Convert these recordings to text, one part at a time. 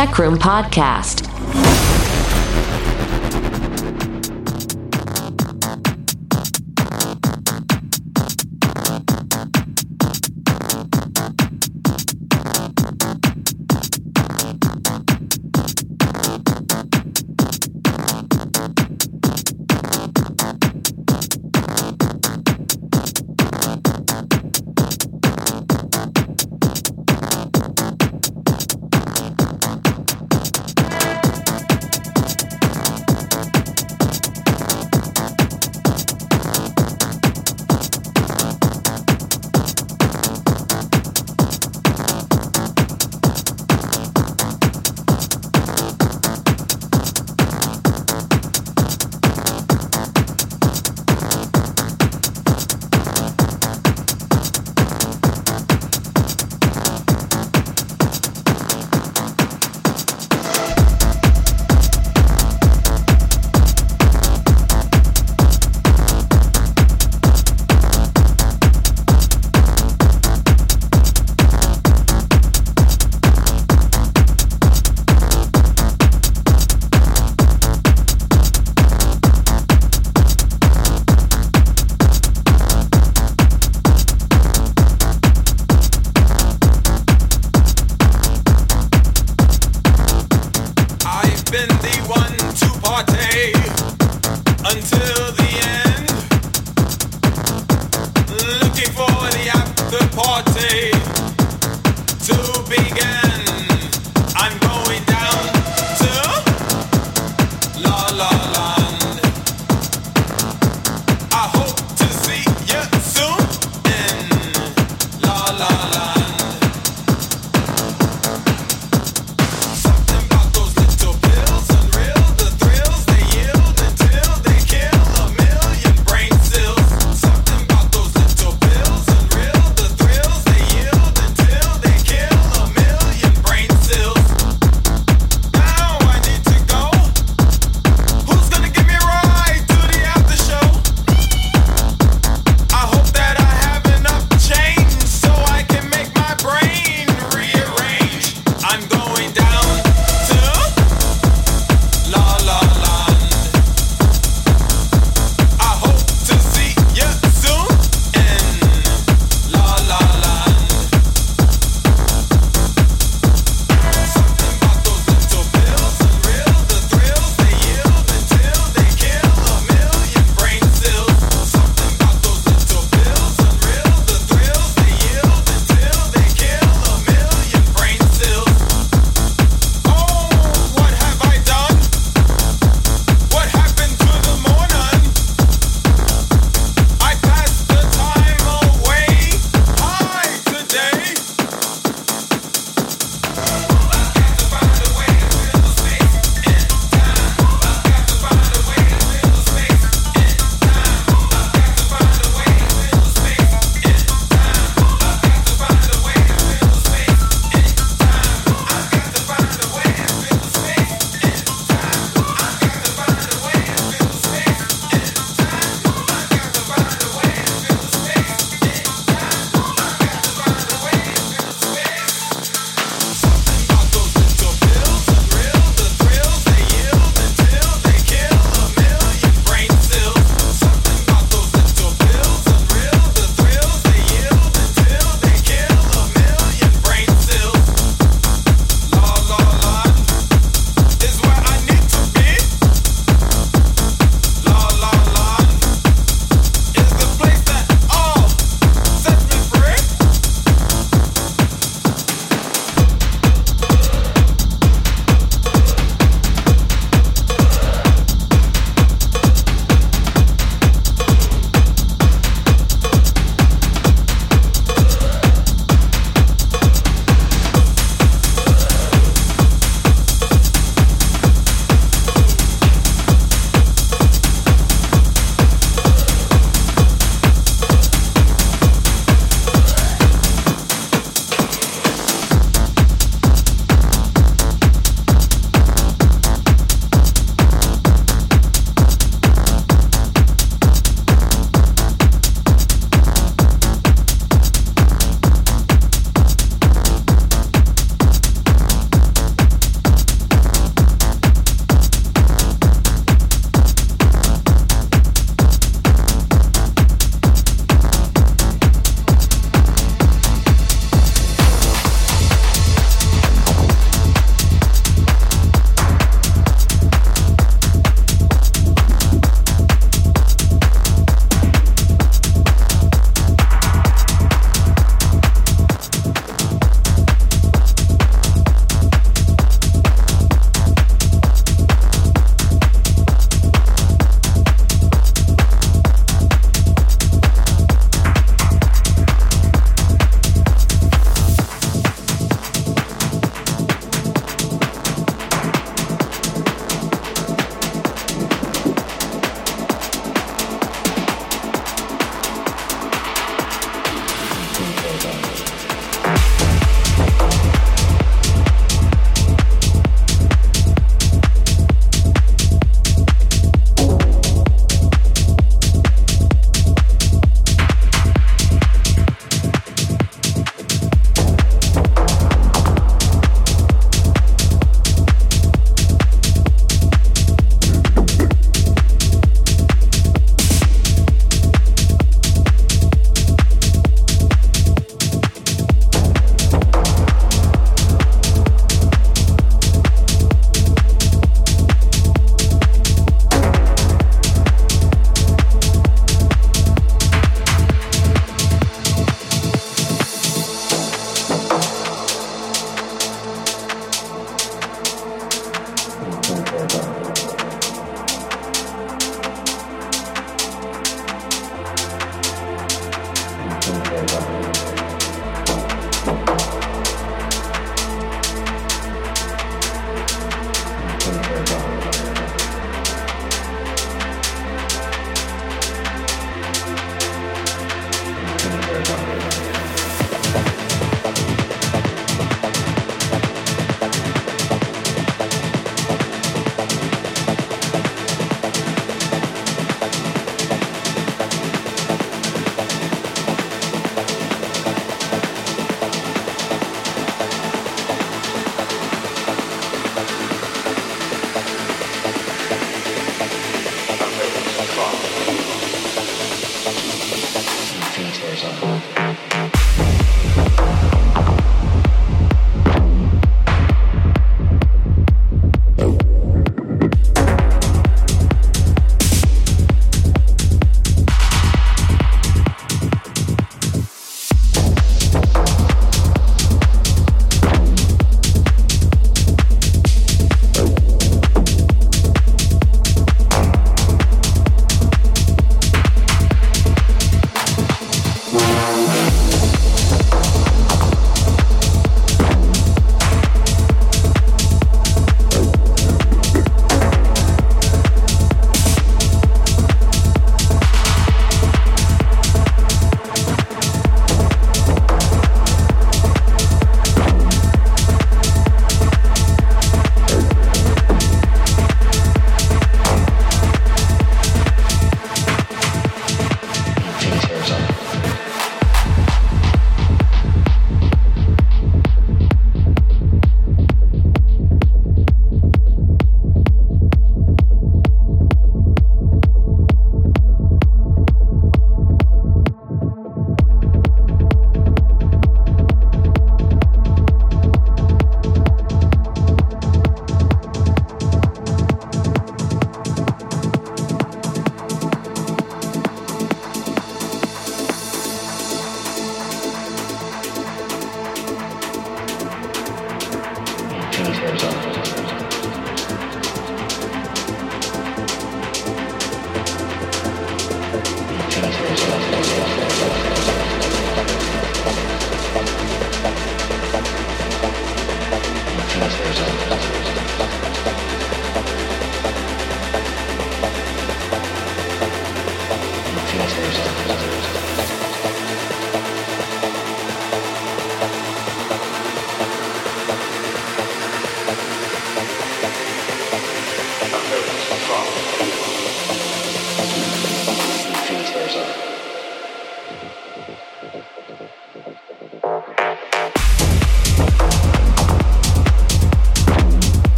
Tech Room Podcast.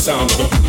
sound of it.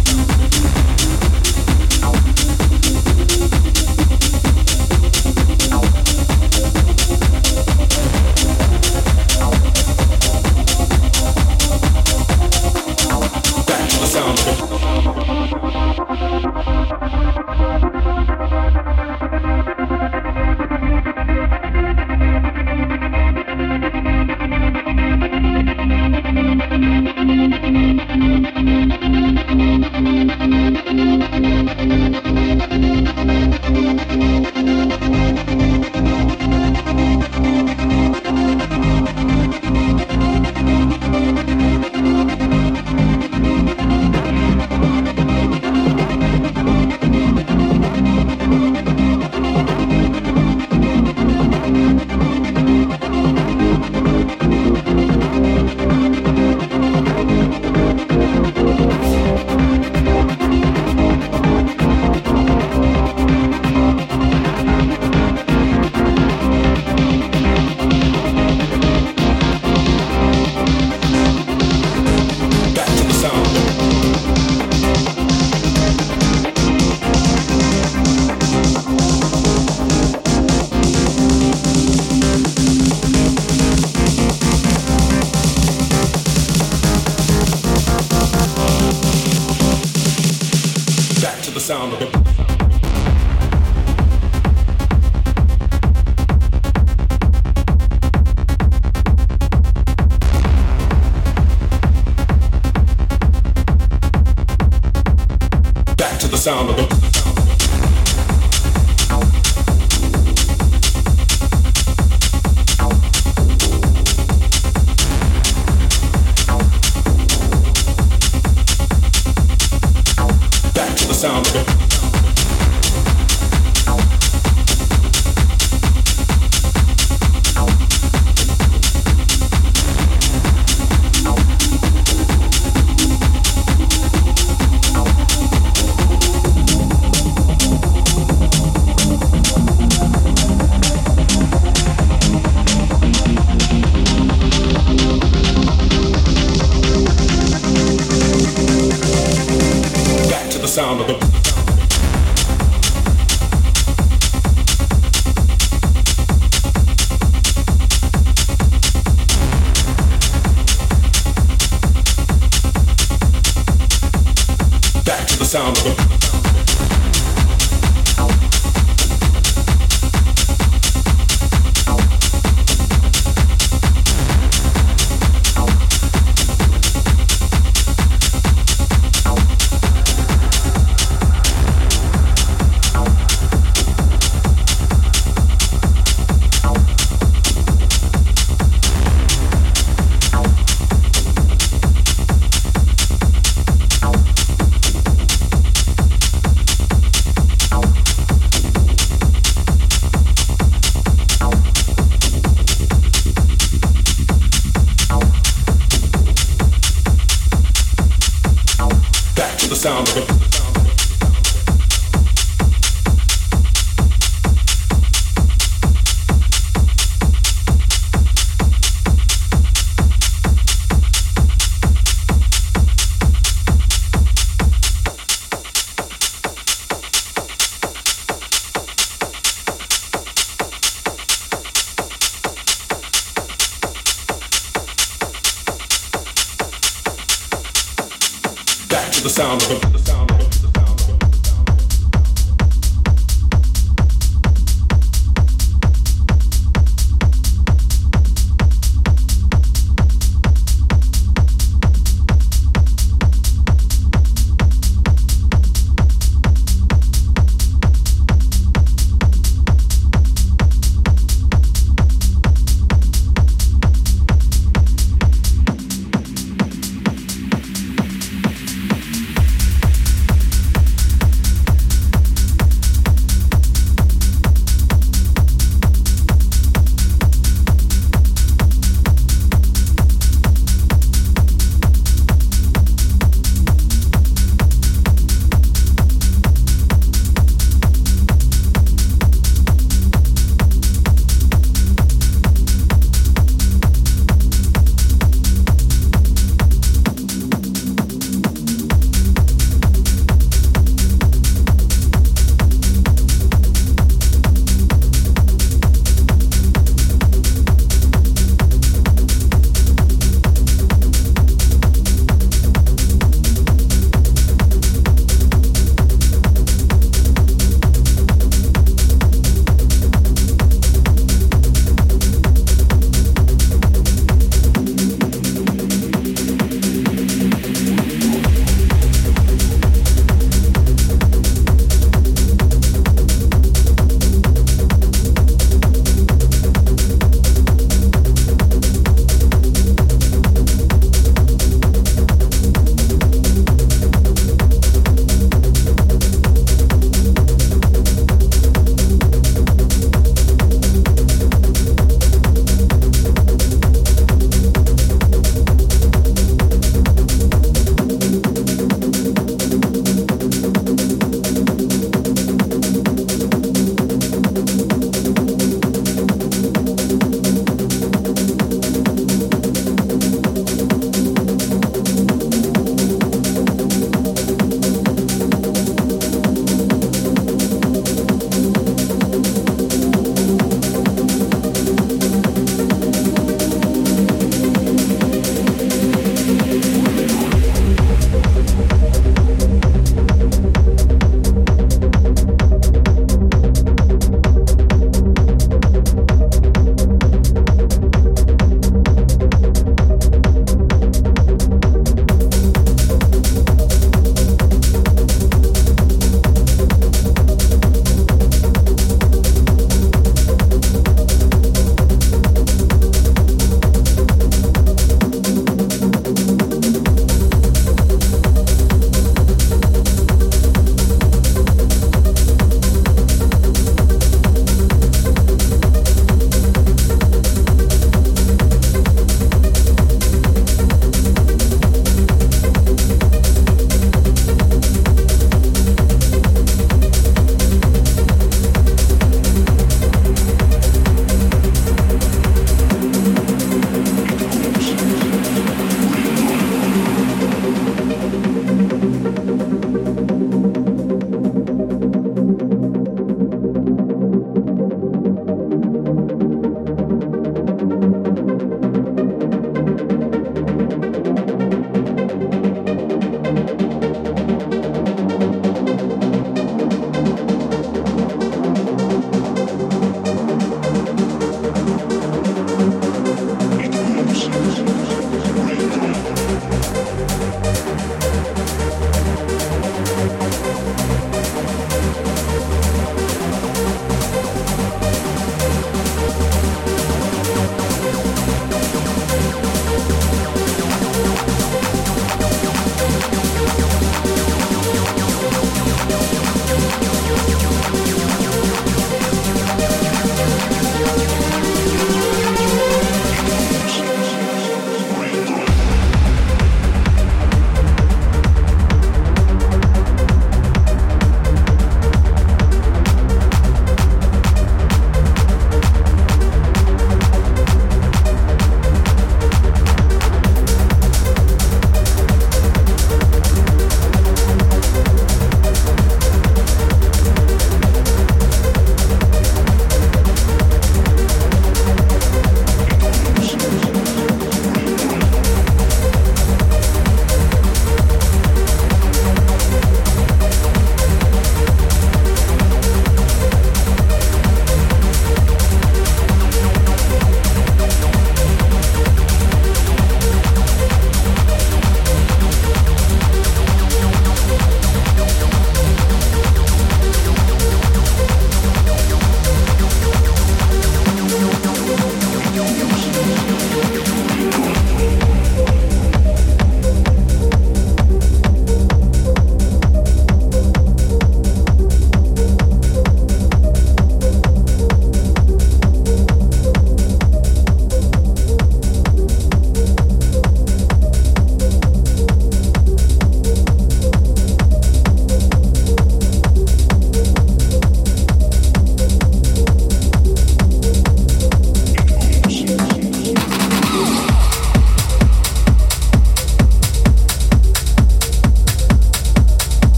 to the sound of the, the sound.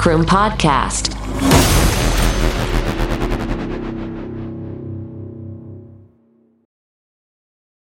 Tech Room Podcast.